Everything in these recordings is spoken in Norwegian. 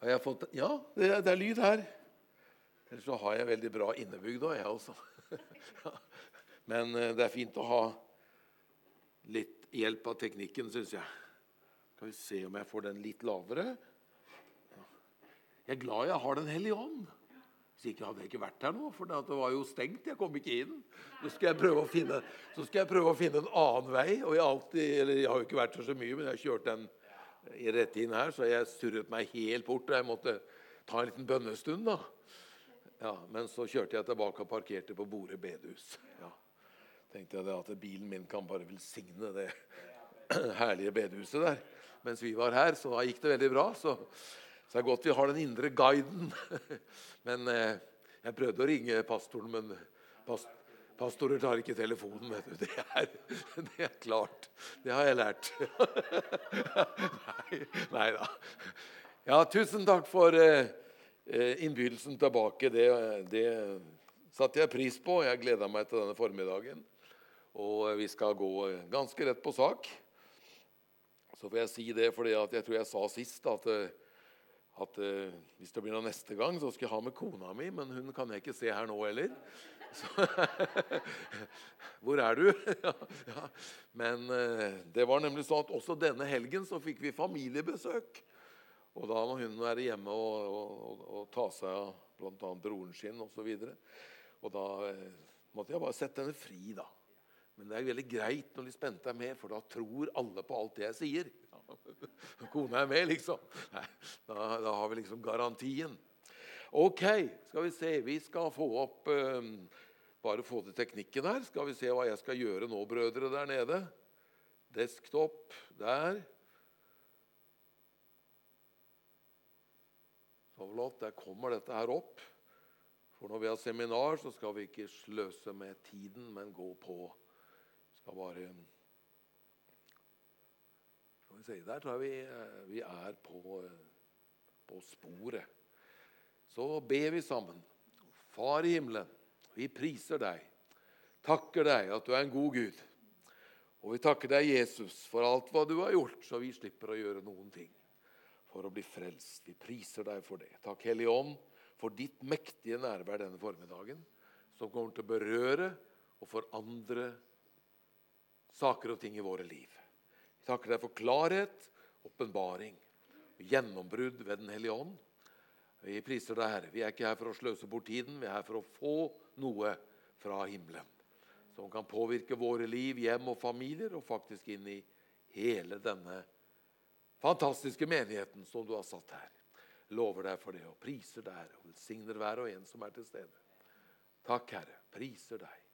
Har jeg fått Ja, det, det er lyd her. Ellers så har jeg veldig bra innebygd òg, jeg også. Men eh, det er fint å ha litt hjelp av teknikken, syns jeg. Skal vi se om jeg får den litt lavere. Jeg er glad jeg har Den hellige ånd. Hvis ikke hadde jeg ikke vært her nå, for det var jo stengt. Jeg kom ikke inn. Så skal jeg prøve å finne, jeg prøve å finne en annen vei. Og jeg, alltid, jeg har jo ikke vært her så mye, men jeg har kjørt den rett inn her, så jeg surret meg helt bort. Og jeg måtte ta en liten bønnestund. da. Ja, Men så kjørte jeg tilbake og parkerte på Bore bedehus. Ja. tenkte jeg at bilen min kan bare velsigne det herlige bedehuset der. Mens vi var her, så da gikk det veldig bra. Så så det er godt vi har den indre guiden. Men eh, jeg prøvde å ringe pastoren, men past, pastorer tar ikke telefonen. vet du. Det er, det er klart. Det har jeg lært. nei, da. Ja, tusen takk for eh, eh, innbydelsen tilbake. Det, det satte jeg pris på. Jeg gleda meg til denne formiddagen. Og vi skal gå ganske rett på sak. Så får jeg si det fordi jeg tror jeg sa sist at at eh, hvis det blir noe neste gang, så skal jeg ha med kona mi, men hun kan jeg ikke se her nå heller. Så, Hvor er du? ja, ja. Men eh, det var nemlig sånn at også denne helgen så fikk vi familiebesøk. Og da må hun være hjemme og, og, og, og ta seg av bl.a. broren sin osv. Og, så og da eh, måtte jeg bare sette henne fri, da. Men det er veldig greit når de spente er med, for da tror alle på alt det jeg sier. Kona er med, liksom. Da, da, har vi liksom garantien. Ok, skal vi se. Vi skal få opp um, Bare få til teknikken her. Skal vi se hva jeg skal gjøre nå, brødre, der nede. Desktop der. Der kommer dette her opp. For når vi har seminar, så skal vi ikke sløse med tiden, men gå på skal bare si Der tror jeg vi, eh, vi er på, på sporet. Så ber vi sammen. Far i himmelen, vi priser deg, takker deg at du er en god Gud. Og vi takker deg, Jesus, for alt hva du har gjort, så vi slipper å gjøre noen ting for å bli frelst. Vi priser deg for det. Takk, Hellige Ånd, for ditt mektige nærvær denne formiddagen, som kommer til å berøre og forandre saker og ting i våre liv. Vi takker deg for klarhet, åpenbaring, gjennombrudd ved Den hellige ånd. Vi priser deg, Herre. Vi er ikke her for å sløse bort tiden, vi er her for å få noe fra himmelen. Som kan påvirke våre liv, hjem og familier, og faktisk inn i hele denne fantastiske menigheten som du har satt her. Lover deg for det og priser deg Herre, og velsigner hver og en som er til stede. Takk, Herre. Priser deg.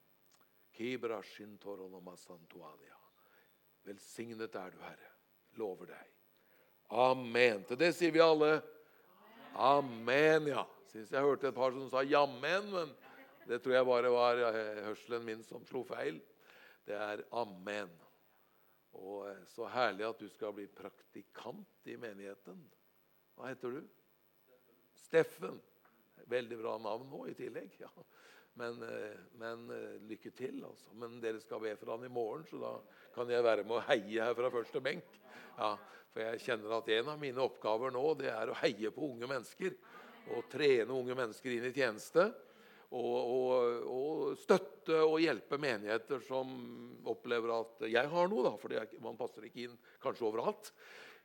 Velsignet er du, Herre. Lover deg. Amen. Til det sier vi alle Amen, ja. Syns jeg hørte et par som sa jammen, men det tror jeg bare var eh, hørselen min som slo feil. Det er amen. Og eh, så herlig at du skal bli praktikant i menigheten. Hva heter du? Steffen. Veldig bra navn nå i tillegg. ja. Men, eh, men, eh, lykke til, altså. Men dere skal be for han i morgen, så da kan jeg være med å heie her fra første benk. Ja, for jeg kjenner at en av mine oppgaver nå det er å heie på unge mennesker. Og trene unge mennesker inn i tjeneste. Og, og, og støtte og hjelpe menigheter som opplever at jeg har noe, for man passer ikke inn kanskje overalt,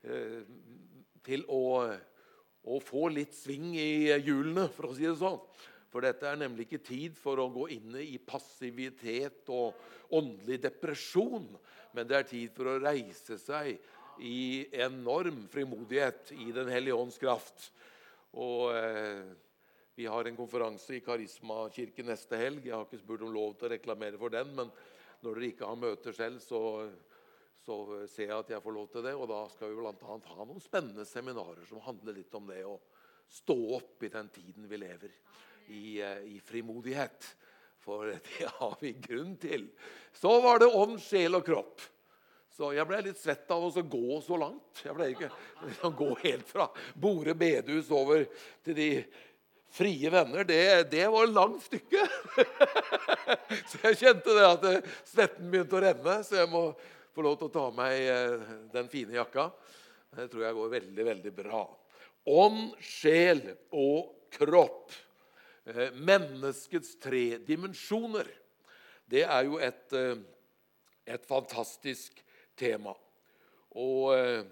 eh, til å, å få litt sving i hjulene, for å si det sånn. For dette er nemlig ikke tid for å gå inn i passivitet og åndelig depresjon, men det er tid for å reise seg i enorm frimodighet i Den hellige ånds kraft. Og eh, Vi har en konferanse i Karismakirken neste helg. Jeg har ikke spurt om lov til å reklamere for den, men når dere ikke har møter selv, så, så ser jeg at jeg får lov til det. Og da skal vi bl.a. ha noen spennende seminarer som handler litt om det å stå opp i den tiden vi lever i, eh, i frimodighet. For det har vi grunn til. Så var det ånd, sjel og kropp. Så jeg ble litt svett av å gå så langt. Jeg ble ikke å gå helt fra Bore bedehus over til de frie venner. Det, det var et langt stykke. så jeg kjente det at eh, svetten begynte å renne, så jeg må få lov til å ta meg eh, den fine jakka. Det tror jeg går veldig, veldig bra. Ånd, sjel og kropp. Eh, menneskets tre dimensjoner. Det er jo et, eh, et fantastisk tema. Og eh,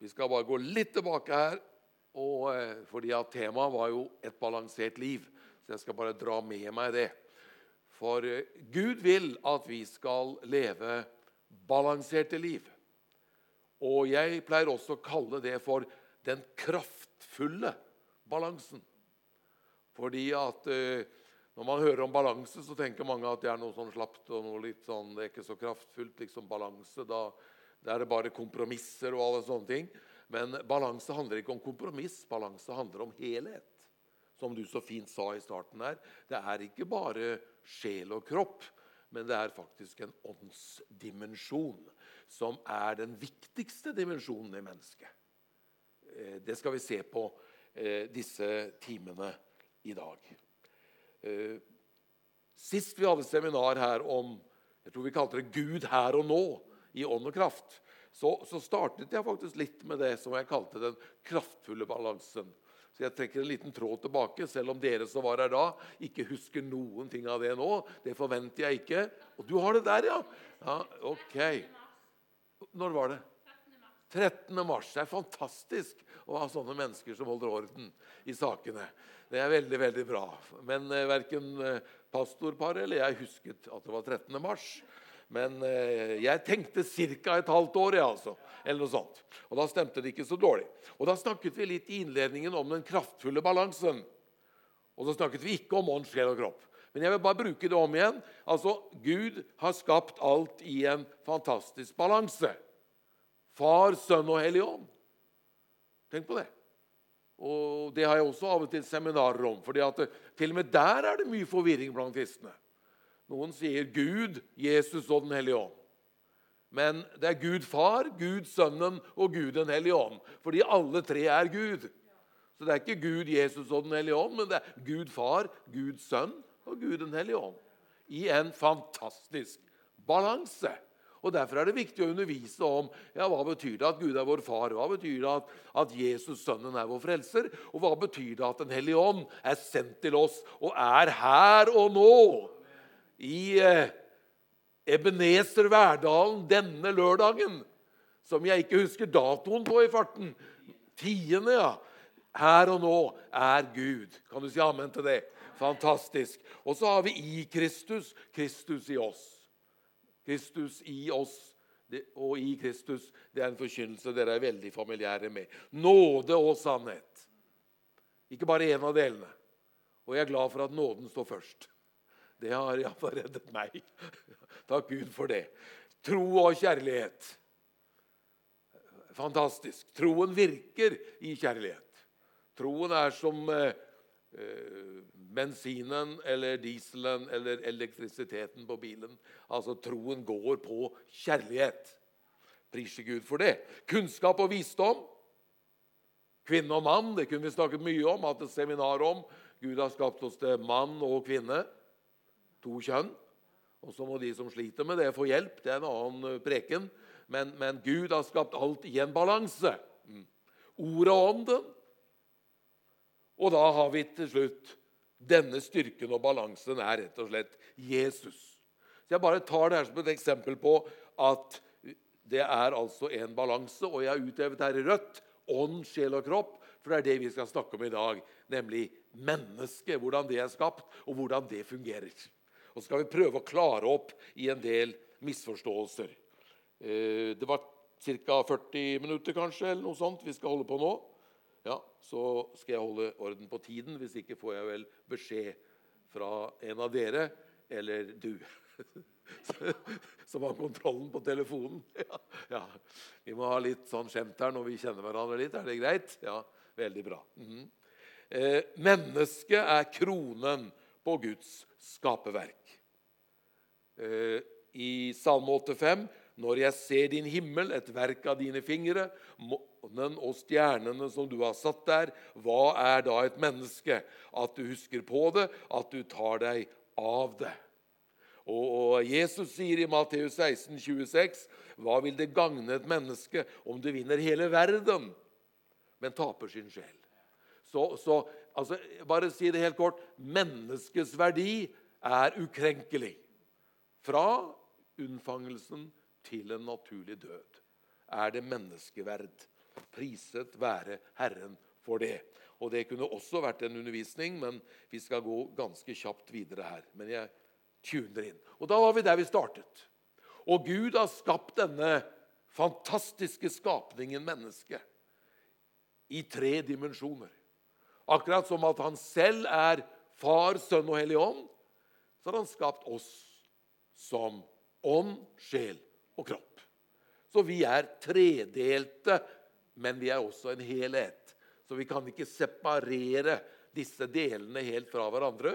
vi skal bare gå litt tilbake her. Og, fordi at Temaet var jo et balansert liv. Så jeg skal bare dra med meg det. For Gud vil at vi skal leve balanserte liv. Og jeg pleier også å kalle det for den kraftfulle balansen. Fordi at eh, når man hører om balanse, så tenker mange at det er noe sånn slapt og noe litt sånn, det er ikke så kraftfullt. liksom balanse, da, da er det bare kompromisser og alle sånne ting. Men balanse handler ikke om kompromiss, balanse handler om helhet. Som du så fint sa i starten her. Det er ikke bare sjel og kropp, men det er faktisk en åndsdimensjon som er den viktigste dimensjonen i mennesket. Eh, det skal vi se på disse timene i dag. Eh, sist vi hadde seminar her om jeg tror vi kalte det 'Gud her og nå' i ånd og kraft, så, så startet jeg faktisk litt med det som jeg kalte den kraftfulle balansen. Så jeg trekker en liten tråd tilbake, selv om dere som var her da, ikke husker noen ting av det nå. Det forventer jeg ikke. Og du har det der, ja? Ja, ok. Når var det? 13. mars. Det er fantastisk å ha sånne mennesker som holder orden i sakene. Det er veldig, veldig bra. Men eh, verken eh, pastorparet eller jeg husket at det var 13. mars. Men eh, jeg tenkte ca. et halvt år, jeg, altså. Eller noe sånt. Og da stemte det ikke så dårlig. Og da snakket vi litt i innledningen om den kraftfulle balansen. Og så snakket vi ikke om ånd, sjel og kropp. Men jeg vil bare bruke det om igjen. Altså, Gud har skapt alt i en fantastisk balanse. Far, Sønn og Hellig Ånd. Tenk på det. Og Det har jeg også av og til seminarer om. fordi at til og med der er det mye forvirring blant kristne. Noen sier Gud, Jesus og Den hellige ånd. Men det er Gud far, Gud sønnen og Gud den hellige ånd. Fordi alle tre er Gud. Så det er ikke Gud, Jesus og Den hellige ånd, men det er Gud far, Gud sønn og Gud den hellige ånd. I en fantastisk balanse. Og Derfor er det viktig å undervise om ja, hva betyr det at Gud er vår far, hva betyr det at, at Jesus, sønnen, er vår frelser, og hva betyr det at Den hellige ånd er sendt til oss og er her og nå i eh, Ebenezer Verdalen denne lørdagen, som jeg ikke husker datoen på i farten. Tiende, ja. Her og nå er Gud. Kan du si amen til det? Fantastisk. Og så har vi i Kristus, Kristus i oss. Kristus i oss og i Kristus, det er en forkynnelse dere er veldig familiære med. Nåde og sannhet. Ikke bare én av delene. Og jeg er glad for at nåden står først. Det har iallfall reddet meg. Takk Gud for det. Tro og kjærlighet. Fantastisk. Troen virker i kjærlighet. Troen er som eh, bensinen eller dieselen eller elektrisiteten på bilen. Altså, troen går på kjærlighet. Priser Gud for det. Kunnskap og visdom. Kvinne og mann, det kunne vi snakket mye om, hatt et seminar om. Gud har skapt oss til mann og kvinne to kjønn. Og så må de som sliter med det, få hjelp. Det er en annen eh, preken. Men, men Gud har skapt alt i en balanse. Mm. Ordet og ånden. Og da har vi til slutt denne styrken og balansen er rett og slett Jesus. Så Jeg bare tar det her som et eksempel på at det er altså en balanse. Og jeg har utøvet her i rødt ånd, sjel og kropp, for det er det vi skal snakke om i dag. Nemlig mennesket, hvordan det er skapt, og hvordan det fungerer. Og så skal vi prøve å klare opp i en del misforståelser. Eh, det var ca. 40 minutter kanskje, eller noe sånt vi skal holde på nå. Ja, Så skal jeg holde orden på tiden. Hvis ikke får jeg vel beskjed fra en av dere, eller du, som har kontrollen på telefonen. Ja, ja. Vi må ha litt sånn skjemt her når vi kjenner hverandre litt. Er det greit? Ja, veldig bra. Mm -hmm. eh, mennesket er kronen på Guds skaperverk. Eh, i Salme 85.: Når jeg ser din himmel, et verk av dine fingre, månen og stjernene som du har satt der, hva er da et menneske? At du husker på det, at du tar deg av det. Og Jesus sier i Matteus 16, 26, Hva vil det gagne et menneske om du vinner hele verden, men taper sin sjel. Så, så altså, bare si det helt kort menneskets verdi er ukrenkelig. Fra unnfangelsen til en naturlig død er det menneskeverd. Priset være Herren for det. Og Det kunne også vært en undervisning, men vi skal gå ganske kjapt videre her. Men jeg tuner inn. Og Da var vi der vi startet. Og Gud har skapt denne fantastiske skapningen menneske i tre dimensjoner. Akkurat som at han selv er Far, Sønn og Hellig Ånd, så har han skapt oss som ånd, sjel og kropp. Så vi er tredelte, men vi er også en helhet. Så vi kan ikke separere disse delene helt fra hverandre.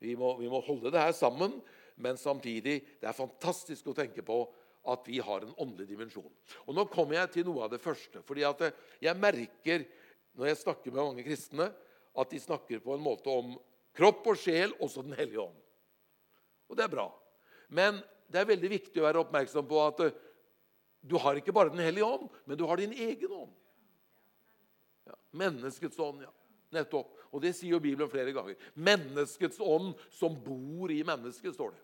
Vi må, vi må holde det her sammen, men samtidig det er fantastisk å tenke på at vi har en åndelig dimensjon. Og Nå kommer jeg til noe av det første. fordi at Jeg merker når jeg snakker med mange kristne, at de snakker på en måte om kropp og sjel, også Den hellige ånd. Og det er bra. Men det er veldig viktig å være oppmerksom på at du har ikke bare Den hellige ånd, men du har din egen ånd. Ja, menneskets ånd, ja. Nettopp. Og det sier jo Bibelen flere ganger. Menneskets ånd som bor i mennesket, står det.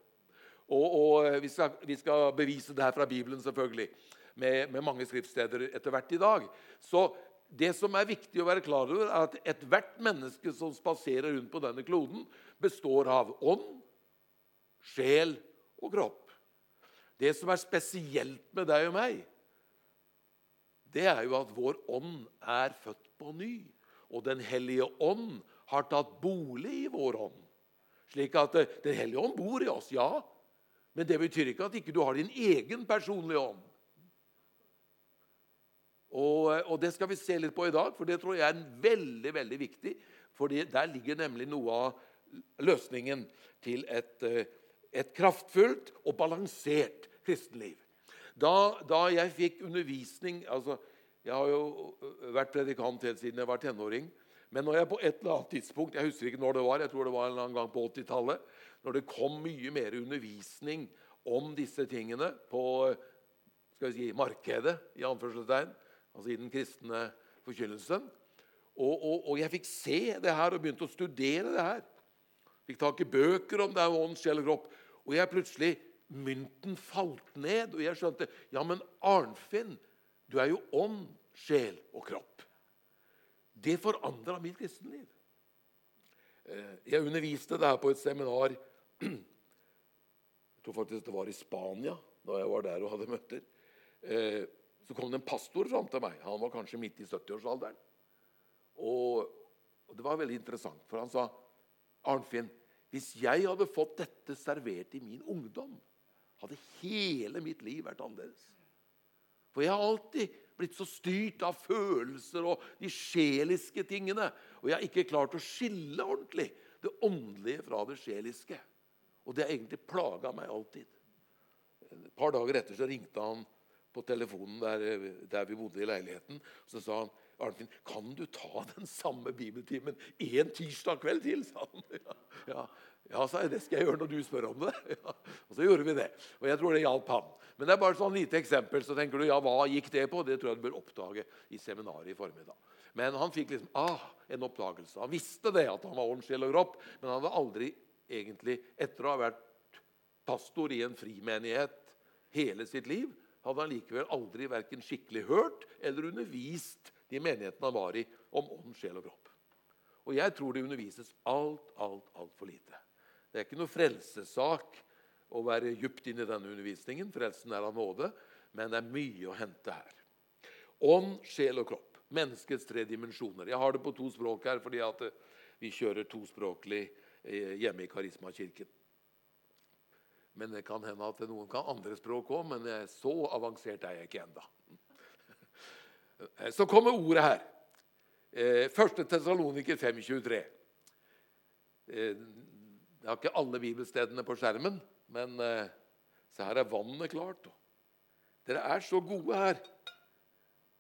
Og, og vi, skal, vi, skal, bevise det her fra Bibelen, selvfølgelig, med, med mange skriftsteder etter hvert i dag. Så det som er viktig å være klar over, er at ethvert menneske som spaserer rundt på denne kloden, består av ånd, sjel og kropp. Det som er spesielt med deg og meg, det er jo at vår ånd er født på ny. Og Den hellige ånd har tatt bolig i vår ånd. Slik at eh, Den hellige ånd bor i oss, ja. Men det betyr ikke at ikke du har din egen personlige ånd. Og, eh, og, Det skal vi se litt på i dag, for det tror jeg er veldig veldig viktig. For der ligger nemlig noe av løsningen til et, eh, et kraftfullt og balansert kristenliv. Da, da, jeg fikk undervisning altså, Jeg har jo vært predikant helt siden jeg var tenåring. Men når jeg på et eller annet tidspunkt jeg husker ikke når det var, jeg tror det var en eller annen gang på 80-tallet, når det kom mye mer undervisning om disse tingene på skal vi si, markedet, i anførselstegn, altså i den kristne forkynnelsen og, og, og, jeg fikk se det her og begynte å studere det her. Fikk tak i bøker om det er ånd, sjel og kropp. Og jeg plutselig Mynten falt ned, og jeg skjønte Ja, men Arnfinn, du er jo ånd, sjel og kropp. Det forandra mitt kristenliv. Eh, jeg underviste det her på et seminar Jeg tror faktisk det var i Spania, da jeg var der og hadde møter. Eh, så kom det en pastor fram til meg. Han var kanskje midt i 70-årsalderen. Og, det var veldig interessant, for han sa Arnfinn, hvis jeg hadde fått dette servert i min ungdom, hadde hele mitt liv vært annerledes. For jeg har alltid blitt så styrt av følelser og de sjeliske tingene. Og jeg har ikke klart å skille ordentlig det åndelige fra det sjeliske. Og det har egentlig plaga meg alltid. Et par dager etter så ringte han på telefonen der, der vi bodde i leiligheten. Så sa han Arnfinn, kan du ta den samme bibeltimen en tirsdag kveld til? sa han. Ja, ja. sa jeg, det skal jeg gjøre når du spør om det. Ja. Og så gjorde vi det. Og jeg tror det hjalp ham. Men det er bare et sånn lite eksempel. Så tenker du, ja, hva gikk det på? Det tror jeg du bør oppdage i seminaret i formiddag. Men han fikk liksom ah, en oppdagelse. Han visste det, at han var ånd, sjel og kropp, men han hadde aldri egentlig, etter å ha vært pastor i en frimenighet hele sitt liv, hadde han likevel aldri verken skikkelig hørt eller undervist de menighetene han var i, om ånd, sjel og kropp. Og jeg tror det undervises alt, alt, altfor lite. Det er ikke noe frelsessak å være djupt inn i denne undervisningen. Frelsen er av nåde, men det er mye å hente her. Ånd, sjel og kropp. Menneskets tre dimensjoner. Jeg har det på to språk her fordi at eh, vi kjører tospråklig eh, hjemme i Karismakirken. Men det kan hende at noen kan andre språk òg, men så avansert er jeg ikke ennå. Eh, så kommer ordet her. Eh, første Tessaloniker 5,23. Eh, jeg har ikke alle bibelstedene på skjermen, men se her er vannet klart. Dere er så gode her.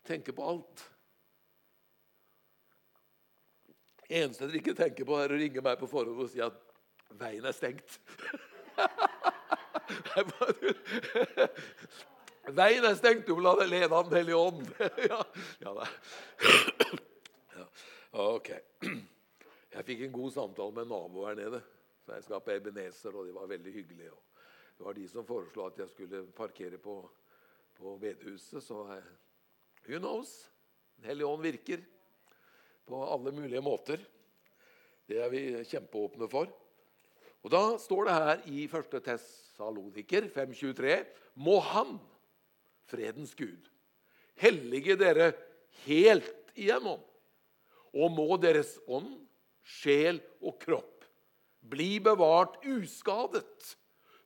Tenker på alt. eneste dere ikke tenker på, er å ringe meg på forhånd og si at veien er stengt. Veien er stengt, du må la deg lede av Den hellige ånd. ja, ja, Jeg fikk en god samtale med en nabo her nede. På Ebenezer, og de var veldig hyggelige. Det var de som foreslo at jeg skulle parkere på, på bedehuset. Så jeg, who knows? Den hellige ånd virker på alle mulige måter. Det er vi kjempeåpne for. Og Da står det her i 1. Tessaloniker 5.23.: Må Han, fredens Gud, hellige dere helt igjennom, og må deres ånd, sjel og kropp bli bevart uskadet,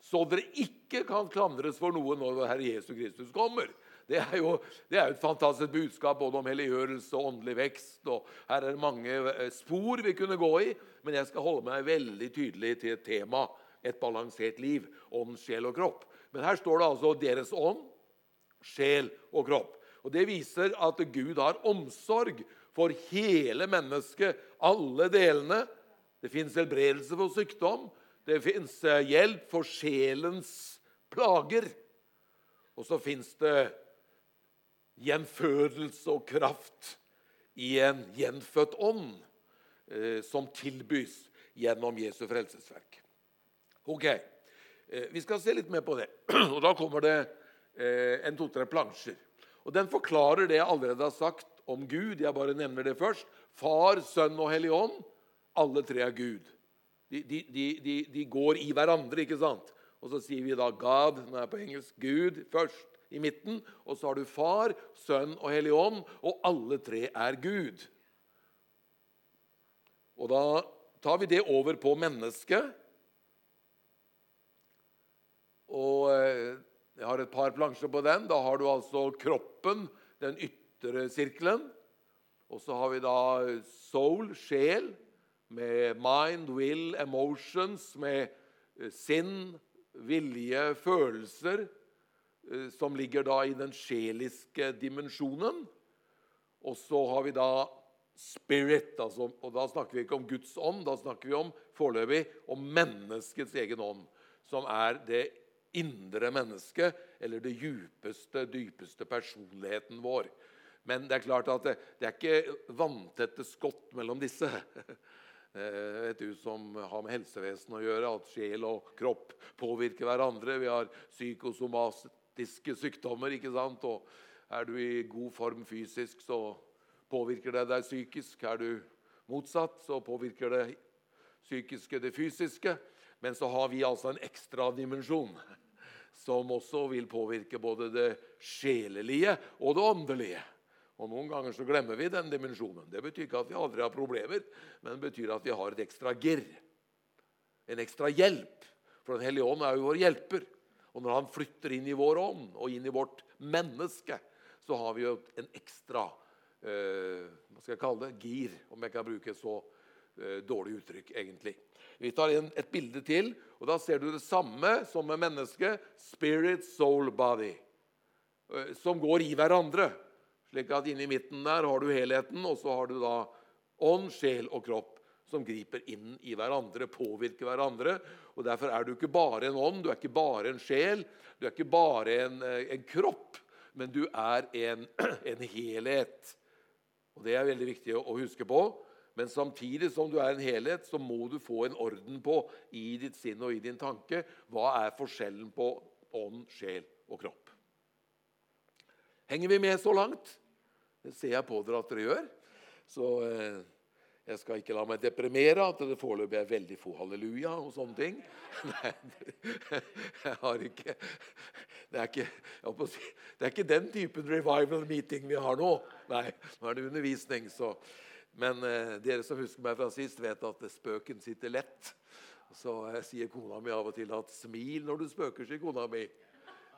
så dere ikke kan klandres for noe når Herre Jesus Kristus kommer. Det er jo det er et fantastisk budskap både om helliggjørelse og åndelig vekst. og Her er det mange eh, spor vi kunne gå i, men jeg skal holde meg veldig tydelig til et tema. Et balansert liv. Ånd, sjel og kropp. Men her står det altså deres ånd, sjel og kropp. Og Det viser at Gud har omsorg for hele mennesket, alle delene. Det fins helbredelse for sykdom. Det fins eh, hjelp for sjelens plager. Og så fins det gjenfødelse og kraft i en gjenfødt ånd eh, som tilbys gjennom Jesu frelsesverk. Ok, eh, Vi skal se litt mer på det. og Da kommer det en to-tre plansjer. Og Den forklarer det jeg allerede har sagt om Gud. Jeg bare nevner det først. Far, Sønn og Hellig Ånd. Alle tre er Gud. De, de, de, de, går i hverandre, ikke sant? Og så sier vi da God, nå er på engelsk, Gud først i midten. Og så har du Far, Sønn og Hellig Ånd, og alle tre er Gud. Og da tar vi det over på mennesket. Og eh, jeg har et par plansjer på den. Da har du altså kroppen, den ytre sirkelen. Og så har vi da soul, sjel, med mind, will, emotions, med eh, sinn, vilje, følelser, eh, som ligger da i den sjeliske dimensjonen. Og så har vi da spirit, altså, og da snakker vi ikke om Guds ånd, da snakker vi om foreløpig om menneskets egen ånd, som er det indre menneske, eller det djupeste, dypeste personligheten vår. Men det er klart at det, det er ikke vanntette skott mellom disse. Eh, vet du, som har med helsevesen å gjøre, at sjel og kropp påvirker hverandre. Vi har psykosomatiske sykdommer. ikke sant? Og er du i god form fysisk, så påvirker det deg psykisk. Er du motsatt, så påvirker det psykiske det fysiske. Men så har vi altså en ekstra dimensjon som også vil påvirke både det sjelelige og det åndelige. Og Noen ganger så glemmer vi den dimensjonen. Det betyr ikke at vi aldri har problemer, men det betyr at vi har et ekstra girr. En ekstra hjelp. For Den hellige ånd er jo vår hjelper. Og når han flytter inn i vår ånd og inn i vårt menneske, så har vi jo en ekstra eh, hva skal jeg kalle det, gir, om jeg kan bruke et så dårlig uttrykk, egentlig. Vi tar inn et bilde til, og da ser du det samme som med mennesket. Spirit, soul, body. Eh, som går i hverandre. Slik at inni midten der har du helheten, og så har du da ånd, sjel og kropp som griper inn i hverandre, påvirker hverandre. Og Derfor er du ikke bare en ånd, du er ikke bare en sjel, du er ikke bare en, eh, en kropp, men du er en, en, helhet. Og Det er veldig viktig å huske på. Men samtidig som du er en helhet, så må du få en orden på i ditt sinn og i din tanke hva er forskjellen på ånd, sjel og kropp. Henger vi med så langt? Det ser jeg på dere at dere gjør. Så eh, jeg skal ikke la meg deprimere at det foreløpig er veldig få halleluja og sånne ting. Nei, jeg har ikke det er ikke, si, det er ikke den typen revival meeting vi har nå. Nei, nå er det undervisning. Så. Men eh, dere som husker meg fra sist, vet at spøken sitter lett. Så jeg sier kona mi av og til at 'smil når du spøker', sier kona mi.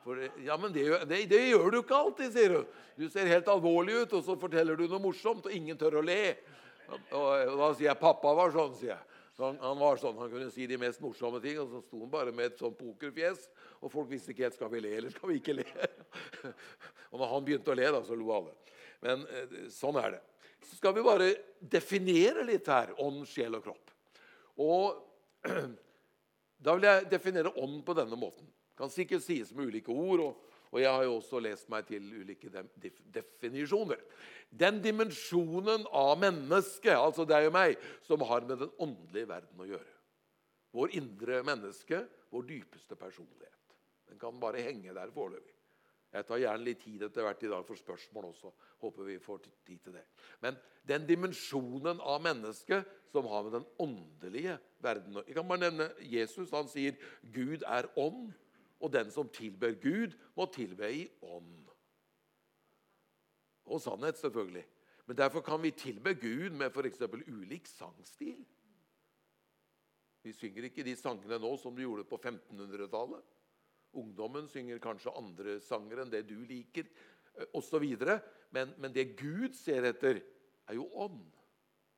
For, ja, men det, det, det, gjør du ikke alltid, sier hun. Du ser helt alvorlig ut, og så forteller du noe morsomt, og ingen tør å le. Og, og da sier jeg 'pappa var sånn', sier jeg. Så han, han, var sånn, han kunne si de mest morsomme ting, og så sto han bare med et sånn pokerfjes. Og folk visste ikke helt skal vi le eller skal vi ikke le. og når han begynte å le, da, så lo alle. Men eh, sånn er det. Så skal vi bare definere litt her ånd, sjel og kropp. Og da vil jeg definere ånd på denne måten Det kan sikkert sies med ulike ord. og, Og jeg har jo også lest meg til ulike definisjoner. Den dimensjonen av mennesket, altså deg og meg, som har med den åndelige verden å gjøre. Vår indre menneske, vår dypeste personlighet. Den kan bare henge der foreløpig. Jeg tar gjerne litt tid etter hvert i dag for spørsmål også. Håper vi får tid til det. Men den dimensjonen av mennesket som har med den åndelige verden Jeg kan bare nevne Jesus. Han sier 'Gud er ånd', og den som tilber Gud, må tilbe i ånd. Og sannhet, selvfølgelig. Men derfor kan vi tilbe Gud med f.eks. ulik sangstil. Vi synger ikke de sangene nå som de gjorde på 1500-tallet. Ungdommen synger kanskje andre sanger enn det du liker, eh, osv. Men, men det Gud ser etter, er jo ånd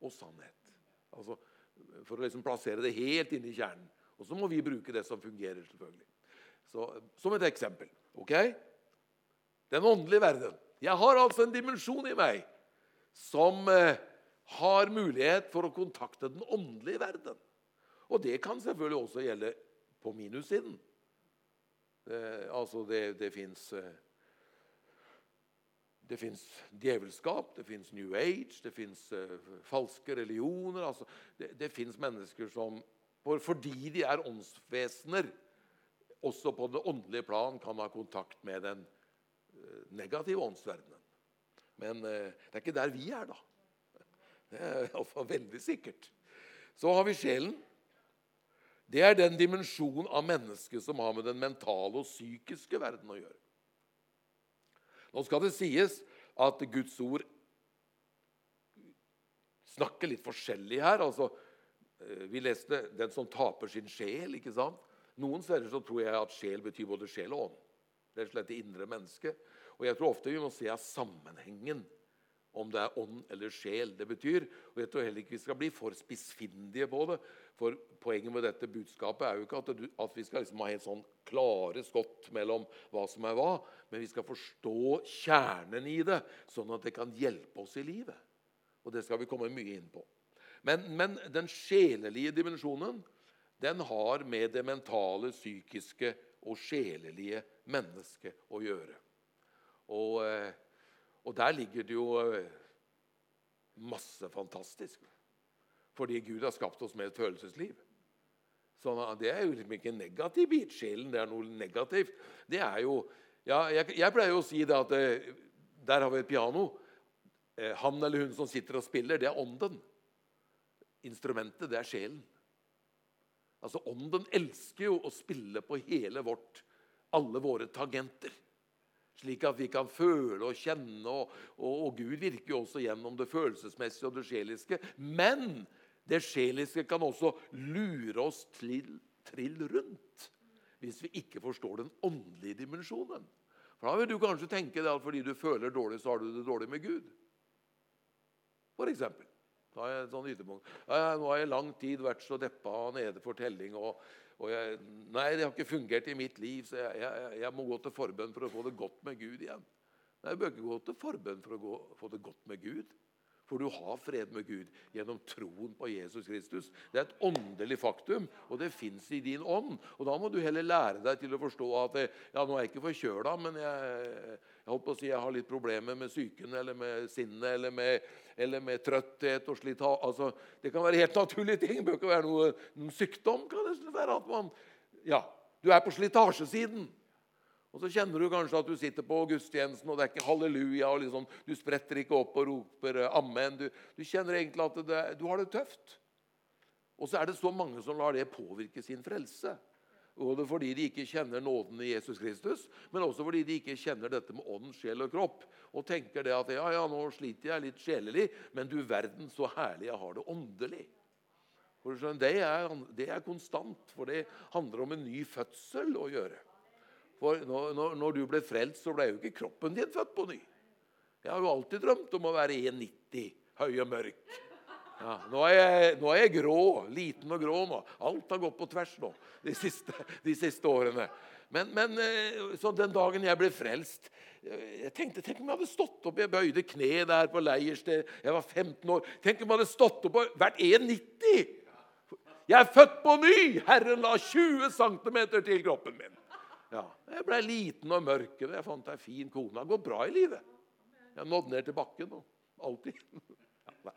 og sannhet. Altså, for å liksom plassere det helt inne i kjernen. Og så må vi bruke det som fungerer. selvfølgelig. Så, som et eksempel. ok? Den åndelige verden. Jeg har altså en dimensjon i meg som eh, har mulighet for å kontakte den åndelige verden. Og det kan selvfølgelig også gjelde på minussiden. Eh, altså, det, det fins eh, det fins djevelskap, det fins New Age, det fins uh, falske religioner. Altså, det det fins mennesker som, for, fordi de er åndsvesener, også på det åndelige plan kan ha kontakt med den uh, negative åndsverdenen. Men uh, det er ikke der vi er, da. Det er iallfall veldig sikkert. Så har vi sjelen. Det er den dimensjonen av mennesket som har med den mentale og psykiske verden å gjøre. Nå skal det sies at Guds ord snakker litt forskjellig her. Altså, eh, vi leste 'den som taper sin sjel'. ikke sant? Noen steder så tror jeg at sjel betyr både sjel og ånd. Det er slett det indre mennesket. Og jeg tror ofte vi må se av sammenhengen om det er ånd eller sjel det betyr. Og jeg tror heller ikke vi skal bli for spissfindige på det. For poenget med dette budskapet er jo ikke at, du, at vi skal liksom ha helt sånn klare skott mellom hva som er hva, men vi skal forstå kjernen i det, sånn at det kan hjelpe oss i livet. Og det skal vi komme mye inn på. Men, men den sjelelige dimensjonen den har med det mentale, psykiske og sjelelige mennesket å gjøre. Og... Eh, og der ligger det jo eh, masse fantastisk. Fordi Gud har skapt oss med et følelsesliv. Så Det er jo liksom ikke negativ bit. Sjelen det er noe negativt. Det er jo, ja, jeg, jeg, pleier jo å si det at eh, der har vi et piano. Eh, han eller hun som sitter og spiller, det er ånden. Instrumentet, det er sjelen. Altså Ånden elsker jo å spille på hele vårt, alle våre tagenter slik at vi kan føle og kjenne. Og, og, og, Gud virker jo også gjennom det følelsesmessige og det sjeliske. Men det sjeliske kan også lure oss til trill rundt hvis vi ikke forstår den åndelige dimensjonen. For Da vil du kanskje tenke at fordi du føler dårlig, så har du det dårlig med Gud. For eksempel. Da er sånn ytterpunkt. Nå har jeg lang tid vært så deppa nede for telling. og og jeg, nei, det har ikke fungert i mitt liv, så jeg, jeg, jeg, må gå til forbønn for å få det godt med Gud igjen. Nei, Jeg bør ikke gå til forbønn for å gå, få det godt med Gud. For du har fred med Gud gjennom troen på Jesus Kristus. Det er et åndelig faktum, og det fins i din ånd. Og Da må du heller lære deg til å forstå at ja, nå er jeg ikke forkjøla, men jeg, jeg holdt på å si jeg har litt problemer med psyken eller med sinnet eller med, eller med trøtthet og slitt altså, Det kan være helt naturlige ting. Det bør ikke være noe, noen sykdom. kan det være at man, ja, Du er på slitasjesiden. Og Så kjenner du kanskje at du sitter på gudstjenesten, og det er ikke halleluja. og liksom, Du spretter ikke opp og roper eh, amen. Du, du kjenner egentlig at det, du har det tøft. Og så er det så mange som lar det påvirke sin frelse. Både fordi de ikke kjenner nåden i Jesus Kristus, men også fordi de ikke kjenner dette med ånd, sjel og kropp. Og tenker det at ja, ja, nå sliter jeg litt sjelelig, men du verden så herlig jeg har det åndelig. For det er, det er konstant, for det handler om en ny fødsel å gjøre. For når, når, du ble frelst, så ble jo ikke kroppen din født på ny. Jeg har jo alltid drømt om å være 1,90 høy og mørk. Ja, nå, er jeg, nå, er jeg, grå. Liten og grå nå. Alt har gått på tvers nå de siste, de siste årene. Men, men, eh, så den dagen jeg ble frelst eh, jeg tenkte, Tenk om jeg hadde stått opp Jeg bøyde kne der på leirsted. Jeg var 15 år. Tenk om jeg hadde stått opp og vært 1,90! Jeg er født på ny! Herren la 20 cm til kroppen min. Ja, Jeg blei liten og mørk. og Jeg fant ei fin kone. Det gått bra i livet. Jeg har nådd ned til bakken. og Alltid. Ja,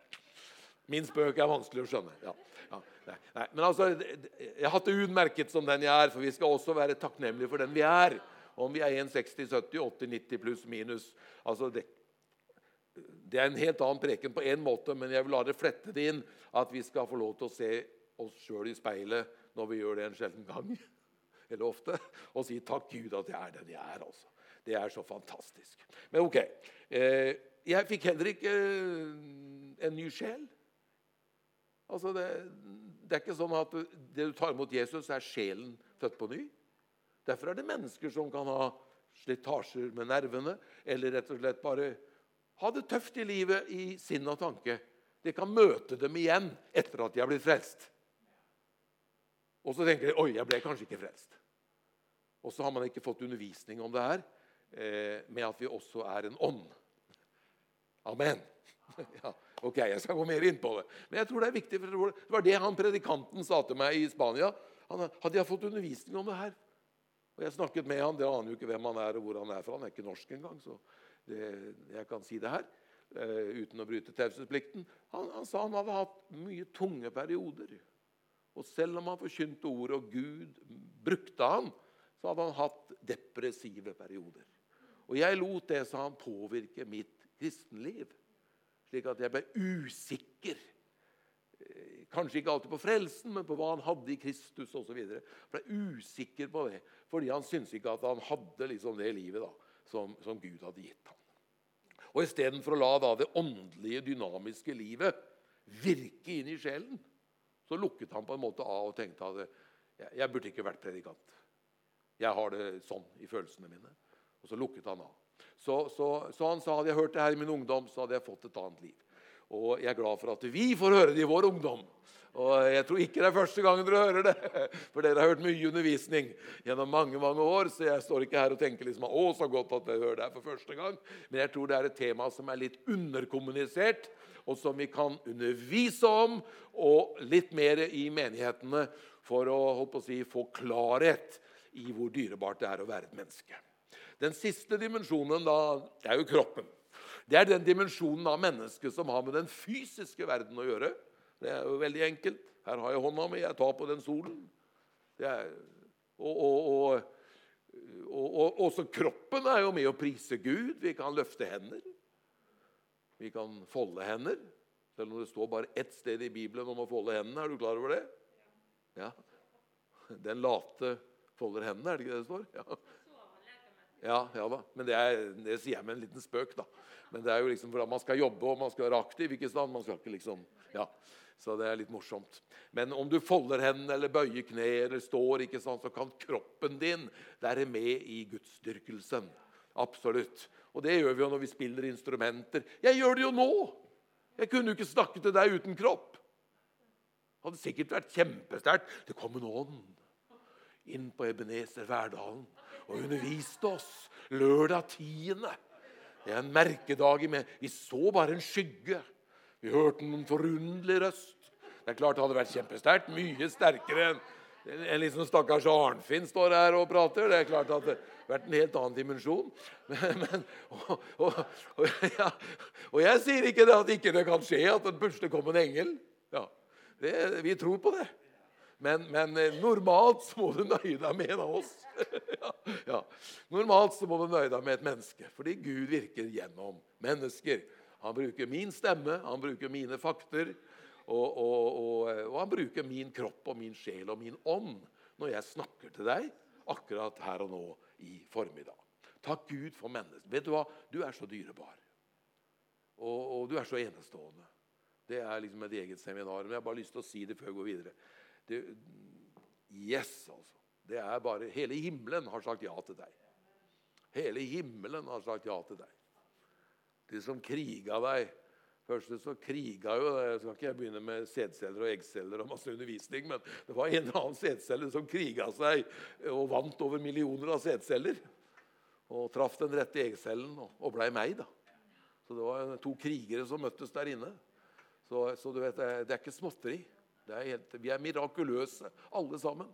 Min spøk er vanskelig å skjønne. Ja, ja, nei, nei. Men altså, Jeg har hatt det utmerket som den jeg er, for vi skal også være takknemlige for den vi er. Om vi er 1,60, 70, 80, 90 pluss minus. Altså, det, det er en helt annen preken på én måte, men jeg vil la det flette det inn at vi skal få lov til å se oss sjøl i speilet når vi gjør det en sjelden gang eller ofte, og si 'takk Gud at jeg er den jeg er'. altså. Det er så fantastisk. Men ok. Eh, jeg fikk heller ikke eh, en ny sjel. Altså det, det, er ikke sånn at det du tar imot Jesus, er sjelen født på ny. Derfor er det mennesker som kan ha slitasjer med nervene, eller rett og slett bare ha det tøft i livet i sinn og tanke. De kan møte dem igjen etter at de har blitt frelst. Og så tenker de oi, jeg ble kanskje ikke frelst. Og så har man ikke fått undervisning om det her eh, med at vi også er en ånd. Amen. Ja, ok, Jeg skal gå mer inn på det. Men jeg tror det er viktig, for det var det han predikanten sa til meg i Spania. Han, hadde jeg fått undervisning om det her? Og Jeg snakket med han, Det aner jo ikke hvem han er og hvor han er fra. Han er ikke norsk engang. så det, jeg kan si det her eh, uten å bryte taushetsplikten. Han, han sa han hadde hatt mye tunge perioder. Og selv om han forkynte ordet, og Gud brukte han, så hadde han hatt depressive perioder. Og jeg lot det, sa han, påvirke mitt kristenliv slik at jeg ble usikker. Eh, kanskje ikke alltid på frelsen, men på hva han hadde i Kristus osv. Ble usikker på det, fordi han syntes ikke at han hadde liksom det livet da, som, som, Gud hadde gitt ham. Og Istedenfor å la da, det åndelige, dynamiske livet virke inn i sjelen, så lukket han på en måte av og tenkte at jeg, jeg burde ikke vært predikant. Jeg har det sånn i følelsene mine. Og så lukket han av. Så, så, så, han sa hadde jeg hørt det her i min ungdom, så hadde jeg fått et annet liv. Og jeg er glad for at vi får høre det i vår ungdom. Og jeg tror ikke det er første gangen dere hører det. For dere har hørt mye undervisning gjennom mange mange år. Så jeg står ikke her og tenker liksom, å, så godt at dere hører det her for første gang. Men jeg tror det er et tema som er litt underkommunisert, og som vi kan undervise om, og litt mer i menighetene for å, å si, få klarhet i hvor dyrebart det er å være et menneske. Den siste dimensjonen da, det er jo kroppen. Det er den dimensjonen av mennesket som har med den fysiske verden å gjøre. Det er jo veldig enkelt. Her har jeg hånda mi, jeg tar på den solen. Er, og, og, og, også kroppen er jo med å prise Gud. Vi kan løfte hender. Vi kan folde hender. Selv om det står bare ett sted i Bibelen om å folde hendene. Er du klar over det? Ja. Den late folder hendene, er det ikke det det står? Ja. Ja, ja da. Men det, er, det, sier jeg med en liten spøk. da. Men det er jo liksom for at man skal jobbe og man skal være aktiv. ikke sant? Man skal ikke liksom, ja. Så det er litt morsomt. Men om du folder hendene eller bøyer kne eller står, ikke sant, så kan kroppen din være med i gudsdyrkelsen. Absolutt. Og det gjør vi jo når vi spiller instrumenter. Jeg gjør det jo nå! Jeg kunne jo ikke snakke til deg uten kropp. Det hadde sikkert vært kjempesterkt. Det kom en ånd inn på Ebenezer Verdalen og underviste oss lørdag 10. Det er en merkedag. Vi så bare en skygge. Vi hørte noen forunderlig røst. Det er klart det hadde vært kjempesterkt. Mye sterkere enn en liksom stakkars Arnfinn står her og prater. Det er klart at det har vært en helt annen dimensjon. Men, men, og, og, og, ja, og, jeg sier ikke det at ikke det kan skje at det plutselig kom en engel. Ja, det, vi tror på det. Men, men, eh, normalt så må du nøye deg med en av oss. ja, ja. Normalt så må du nøye deg med et menneske, fordi Gud virker gjennom mennesker. Han bruker min stemme, han bruker mine fakter, og, og, og, og, han bruker min kropp og min sjel og min ånd når jeg snakker til deg akkurat her og nå i formiddag. Takk Gud for mennesket. Vet du hva? Du er så dyrebar. Og, du er så enestående. Det er liksom et eget seminar. Men jeg har bare lyst til å si det før jeg går videre. Det, yes, altså. Det er bare, Hele himmelen har sagt ja til deg. Hele himmelen har sagt ja til deg. De som kriga deg Først så kriga jo Jeg skal ikke begynne med sædceller og eggceller og masse undervisning, men det var en eller annen sædcelle som kriga seg og vant over millioner av sædceller. Og traff den rette eggcellen og blei meg, da. Så det var to krigere som møttes der inne. Så, så du vet, det er ikke småtteri. Er helt, vi er mirakuløse, alle sammen.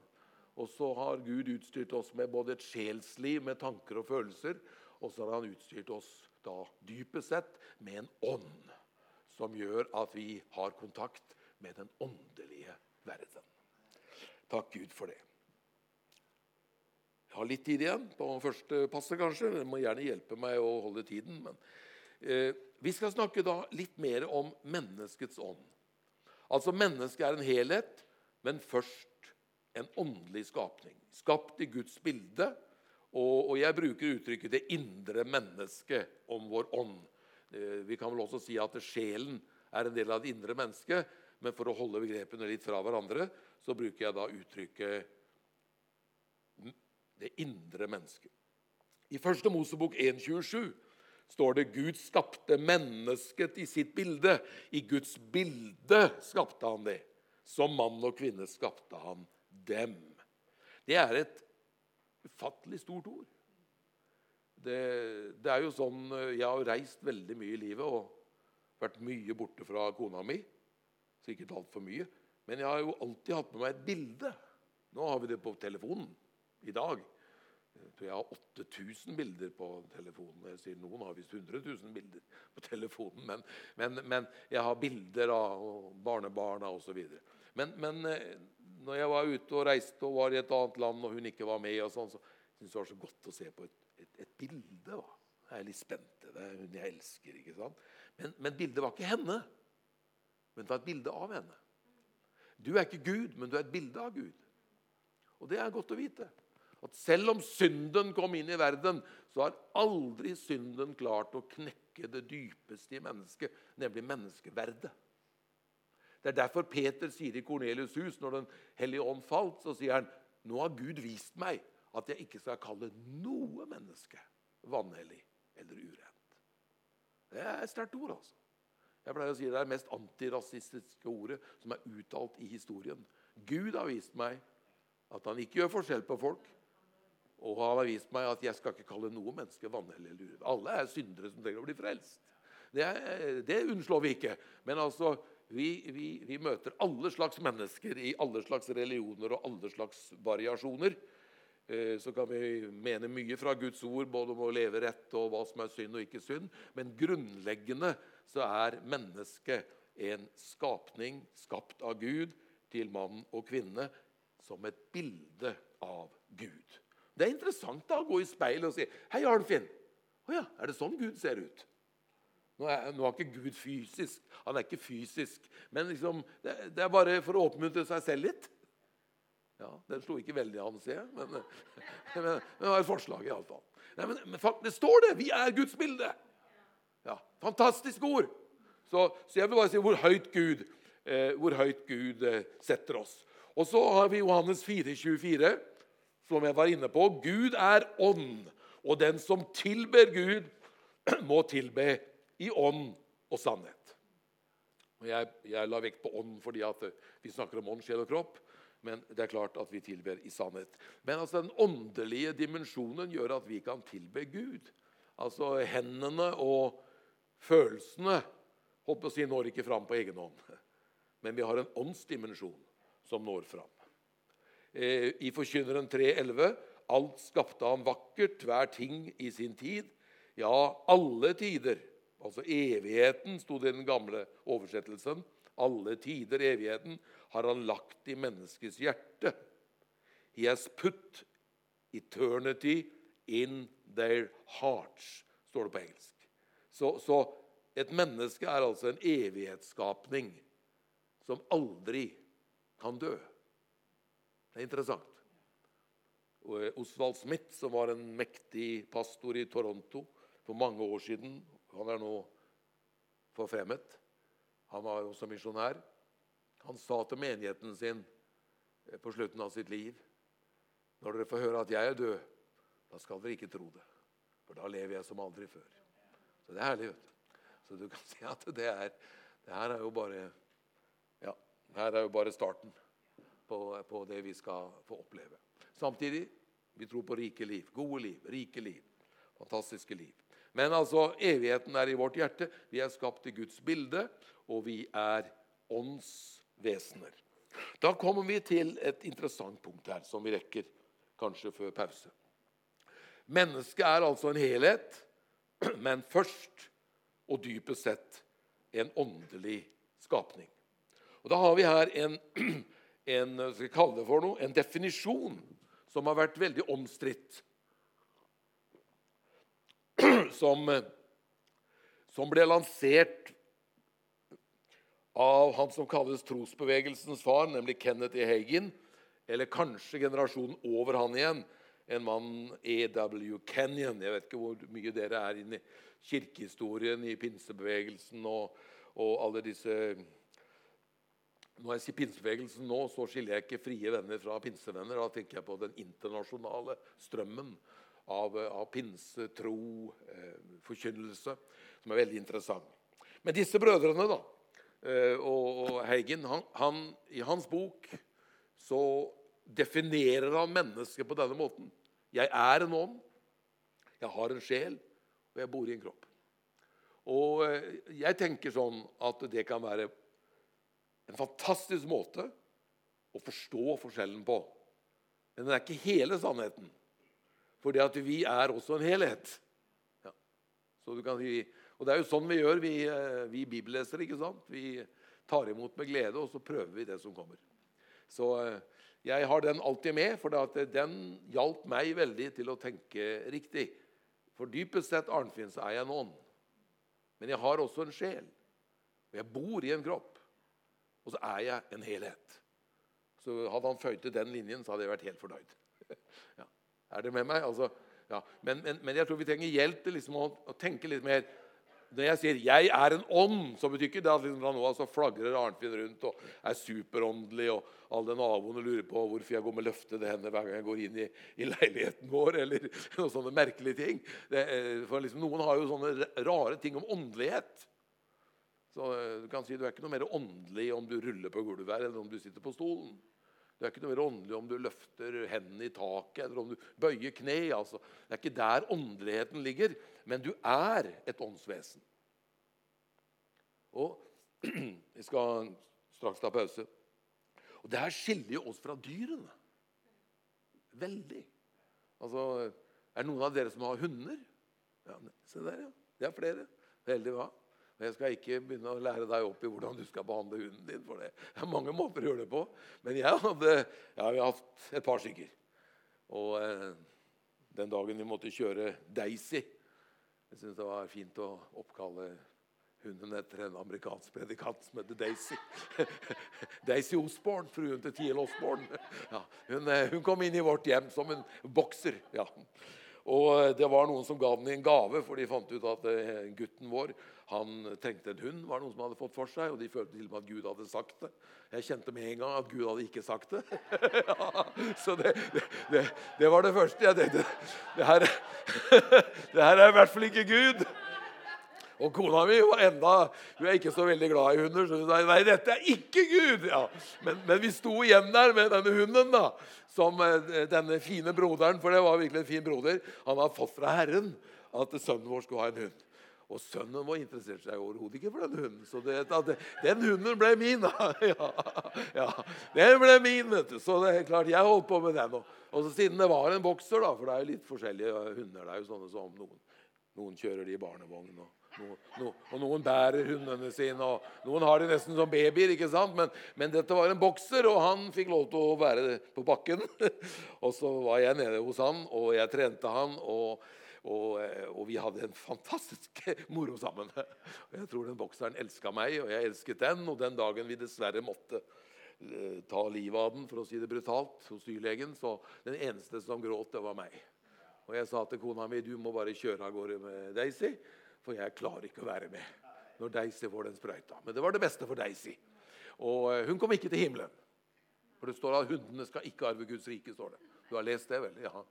Og så har Gud utstyrt oss med både et sjelsliv med tanker og følelser, og så har han utstyrt oss da dypest sett med en ånd som gjør at vi har kontakt med den åndelige verden. Takk Gud for det. Jeg har litt tid igjen på første passet, kanskje. Dere må gjerne hjelpe meg å holde tiden. Men, eh, vi skal snakke da litt mer om menneskets ånd. Altså Mennesket er en helhet, men først en åndelig skapning. Skapt i Guds bilde. Og, og jeg bruker uttrykket 'det indre mennesket' om vår ånd. Eh, vi kan vel også si at sjelen er en del av det indre mennesket. Men for å holde begrepene litt fra hverandre så bruker jeg da uttrykket 'det indre mennesket'. I første Mosebok 1.27 står det Gud skapte mennesket i sitt bilde. I Guds bilde skapte han det. Som mann og kvinne skapte han dem. Det er et ufattelig stort ord. Det, det, er jo sånn, Jeg har reist veldig mye i livet og vært mye borte fra kona mi. Sikkert altfor mye. Men jeg har jo alltid hatt med meg et bilde. Nå har vi det på telefonen i dag. Jeg tror jeg har 8000 bilder på telefonen. Jeg sier Noen har visst 100 000 bilder på telefonen. Men, men, men jeg har bilder av barnebarna osv. Men, men eh, når jeg var ute og reiste og var i et annet land, og hun ikke var med, og sånn, så syntes jeg det var så godt å se på et, et, et bilde. Da. Jeg er litt spent. Det er hun jeg elsker. ikke sant? Men, men bildet var ikke henne, men det var et bilde av henne. Du er ikke Gud, men du er et bilde av Gud. Og det er godt å vite. At selv om synden kom inn i verden, så har aldri synden klart å knekke det dypeste i mennesket, nemlig menneskeverdet. Det er derfor Peter sier i Kornelius' hus, når Den hellige ånd falt, så sier han nå har Gud vist meg at jeg ikke skal kalle noe menneske vanhellig eller urent. Det er et sterkt ord, altså. Jeg pleier å si Det er det mest antirasistiske ordet som er uttalt i historien. Gud har vist meg at han ikke gjør forskjell på folk. Og han har vist meg at jeg skal ikke kalle noe menneske vanhellig urent. Alle er syndere som trenger å bli frelst. Det, det unnslår vi ikke. Men altså, vi, vi, vi, møter alle slags mennesker i alle slags religioner og alle slags variasjoner. Eh, så kan vi mene mye fra Guds ord både om å leve rett og hva som er synd og ikke synd. Men grunnleggende så er mennesket en skapning skapt av Gud til mann og kvinne som et bilde av Gud. Det er interessant da å gå i speilet og si 'Hei, Arnfinn.' 'Å ja, er det sånn Gud ser ut?' Nå er, nå er, ikke Gud fysisk. Han er ikke fysisk. Men liksom, det, det, er bare for å oppmuntre seg selv litt. Ja, Den slo ikke veldig an, ser jeg. Men, men, det var et forslag, iallfall. Men, men det står det! Vi er Guds bilde. Ja, Fantastisk ord. Så, så, jeg vil bare si hvor høyt Gud, eh, hvor høyt Gud eh, setter oss. Og så har vi Johannes 4, 24, som jeg var inne på. Gud er ånd, og den som tilber Gud, må tilbe i ånd og sannhet. Jeg, jeg la vekt på ånd fordi vi snakker om ånd, sjel og kropp. Men det er klart at vi tilber i sannhet. Men altså den åndelige dimensjonen gjør at vi kan tilbe Gud. Altså hendene og følelsene håper å si, når ikke fram på egen hånd. Men vi har en åndsdimensjon som når fram. Eh, I Forkynneren 3,11.: Alt skapte han vakkert, hver ting i sin tid. Ja, alle tider Altså evigheten, sto det i den gamle oversettelsen. Alle tider, evigheten, har han lagt i menneskets hjerte. He has put eternity in their hearts, står det på engelsk. Så, så et menneske er altså en evighetsskapning som aldri kan dø. Det er interessant. Osvald Smith, som var en mektig pastor i Toronto for mange år siden, han er nå forfremmet. Han var også misjonær. Han sa til menigheten sin eh, på slutten av sitt liv Når dere får høre at jeg er død, da skal dere ikke tro det. For da lever jeg som aldri før. Så det er herlig. vet du. Så du kan si at det, er, det her er jo bare ja, her er jo bare starten på, på det vi skal få oppleve. Samtidig vi tror på rike liv. Gode liv, rike liv. Fantastiske liv. Men altså, evigheten er i vårt hjerte. Vi er skapt i Guds bilde, og vi er åndsvesener. Da kommer vi til et interessant punkt her, som vi rekker kanskje før pause. Mennesket er altså en helhet, men først og dypest sett en åndelig skapning. Og Da har vi her en, en, for noe, en definisjon som har vært veldig omstridt. Som, som ble lansert av han som kalles trosbevegelsens far, nemlig Kenneth E. Hagen, eller kanskje generasjonen over han igjen, en mann E.W. Kenyon. Jeg vet ikke hvor mye dere er inne i kirkehistorien, i pinsebevegelsen og, og alle disse Når jeg sier pinsebevegelsen nå, så skiller jeg ikke frie venner fra pinsevenner. Da tenker jeg på den internasjonale strømmen av, av pinse, tro, eh, forkynnelse, som er veldig interessant. Men disse brødrene, da, Eh, og, og Heigen, han, han, I hans bok så definerer han mennesket på denne måten. Jeg er en ånd, jeg har en sjel, og jeg bor i en kropp. Og eh, jeg tenker sånn at det kan være en fantastisk måte å forstå forskjellen på. Men den er ikke hele sannheten. Fordi at vi er også en helhet. Ja. Si og Det er jo sånn vi gjør, vi, eh, vi bibellesere. ikke sant? Vi tar imot med glede, og så prøver vi det som kommer. Så eh, jeg har den alltid med, for den hjalp meg veldig til å tenke riktig. For dypest sett Arnfinn, så er jeg en ånd. Men jeg har også en sjel. Og jeg bor i en kropp. Og så er jeg en helhet. Så Hadde han føyd til den linjen, så hadde jeg vært helt fornøyd. Ja. Er det med meg? Altså, ja. men, men, men, jeg tror vi trenger hjelp til liksom å, å tenke litt mer når jeg sier 'jeg er en ånd', så betyr ikke det at liksom fra nå av flagrer Arnfinn rundt og er superåndelig, og alle naboene lurer på hvorfor jeg går med løftede hender hver gang jeg går inn i, i leiligheten vår, eller noen sånne merkelige ting. Det, for liksom, Noen har jo sånne rare ting om åndelighet. Så eh, Du kan si du er ikke noe mer åndelig om du ruller på gulvet her, eller om du sitter på stolen. Du er ikke noe mer åndelig om du løfter hendene i taket eller om du bøyer kne. Altså. Det er ikke der åndeligheten ligger men du er et åndsvesen. Og Vi skal straks ta pause. Og Det her skiller jo oss fra dyrene. Veldig. Altså, Er det noen av dere som har hunder? Ja, Se der, ja. Det er flere. Veldig bra. Jeg skal ikke begynne å lære deg opp i hvordan du skal behandle hunden din. for Det Det er mange måter å gjøre det på. Men jeg hadde jeg har hatt et par stykker. Og eh, den dagen vi måtte kjøre Daisy jeg syns det var fint å oppkalle hunden etter en amerikansk predikant som heter Daisy. Daisy Osborne, fruen til Tiel Osborne. Ja, hun, eh, hun, kom inn i vårt hjem som en bokser. Ja. Og eh, det var noen som ga den i en gave, for de fant ut at eh, gutten vår han trengte en hund. var det noen som hadde fått for seg, og De følte til og med at Gud hadde sagt det. Jeg kjente med en gang at Gud hadde ikke sagt det. ja, så det, det, det, var det første jeg tenkte. Det her, det her er i hvert fall ikke Gud. Og kona mi var enda, hun er ikke så veldig glad i hunder, så hun sa nei, dette er ikke Gud. Ja. Men, men, vi sto igjen der med denne hunden, da, som eh, denne fine broderen, for det var virkelig en fin broder, han hadde fått fra Herren at sønnen vår skulle ha en hund. Og sønnen vår interesserte seg overhodet ikke for den hunden. Så det, det, den hunden ble min. Ja, ja, den ble min, vet du. Så det er klart, jeg holdt på med den. Og, og siden det var en bokser, da, for det er jo litt forskjellige hunder. Det er jo sånne som noen, noen kjører de i barnevogn. Og, no, no, og noen bærer hundene sine, og noen har de nesten som babyer. ikke sant? Men, men, dette var en bokser, og han fikk lov til å være på bakken. og så var jeg nede hos han, og jeg trente han. og og, eh, og, vi hadde en fantastisk moro sammen. Og jeg tror den bokseren elska meg, og jeg elsket den. Og den dagen vi dessverre måtte eh, ta livet av den, for å si det brutalt, hos dyrlegen, så den eneste som gråt, det var meg. Og jeg sa til kona mi du må bare kjøre av gårde med Daisy, for jeg klarer ikke å være med når Daisy får den sprøyta. Men det var det beste for Daisy. Og eh, hun kom ikke til himmelen. For det står at hundene skal ikke arve Guds rike. står det. Du har lest det, vel? Ja.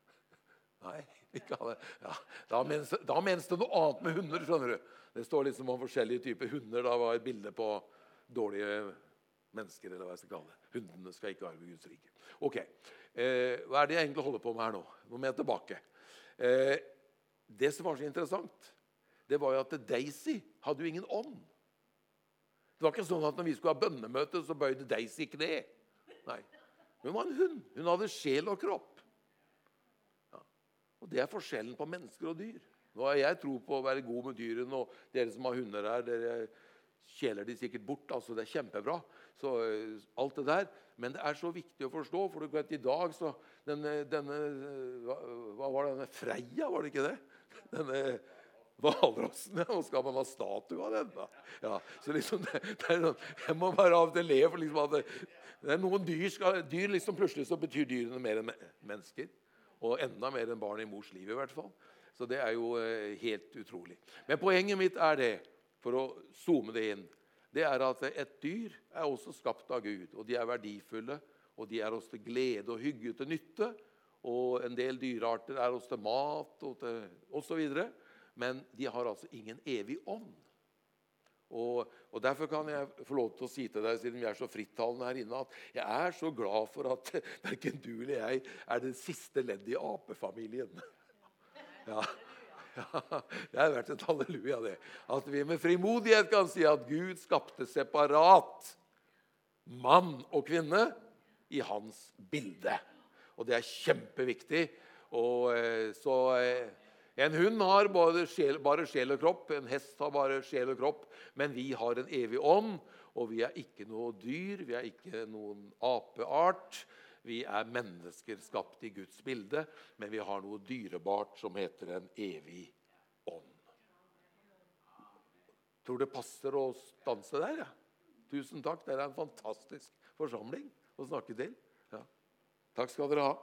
Nei. Ja, da, menes, da menes det noe annet med hunder. skjønner du. Det står liksom om forskjellige typer hunder. Da var et bilde på dårlige mennesker. eller hva jeg skal kalle det. Hundene skal ikke arve Guds rike. Ok, eh, Hva er det jeg egentlig holder på med her nå? Nå må jeg tilbake. Eh, det som var så interessant, det var jo at Daisy hadde jo ingen ånd. Det var ikke sånn at når vi skulle ha bønnemøte, så bøyde Daisy kne. Nei. Hun var en hund. Hun hadde sjel og kropp. Og Det er forskjellen på mennesker og dyr. Nå har jeg tro på å være god med dyrene, og dere som har hunder her, dere kjeler de sikkert bort. altså Det er kjempebra. Så eh, alt det der. Men det er så viktig å forstå, for du vet, i dag så denne, denne hva, hva var denne Freia, var det ikke det? Denne hvalrossen. Ja, skal man ha statue av den? da? Ja, så liksom det, det er sånn, Jeg må bare av og til le for liksom at det, det er noen dyr, skal, dyr liksom Plutselig så betyr dyrene mer enn mennesker. Og enda mer enn barn i mors liv, i hvert fall. Så det er jo eh, helt utrolig. Men poenget mitt er det, for å zoome det inn, det er at et dyr er også skapt av Gud. Og de er verdifulle, og de er oss til glede og hygge til nytte. Og en del dyrearter er oss til mat og osv. Men de har altså ingen evig ånd. Og, og, Derfor kan jeg få lov til å si til deg, siden vi er så frittalende her inne, at jeg er så glad for at verken du eller jeg er det siste leddet i apefamilien. Ja. ja. Det har vært et halleluja, det. At vi med frimodighet kan si at Gud skapte separat mann og kvinne i hans bilde. Og det er kjempeviktig. Og eh, så eh, en hund har bare sjel, bare sjel, og kropp, en hest har bare sjel og kropp. Men vi har en evig ånd, og vi er ikke noe dyr, vi er ikke noen apeart. Vi er mennesker skapt i Guds bilde, men vi har noe dyrebart som heter en evig ånd. Tror det passer å stanse der, ja. Tusen takk. Dere er en fantastisk forsamling å snakke til. Ja. Takk skal dere ha.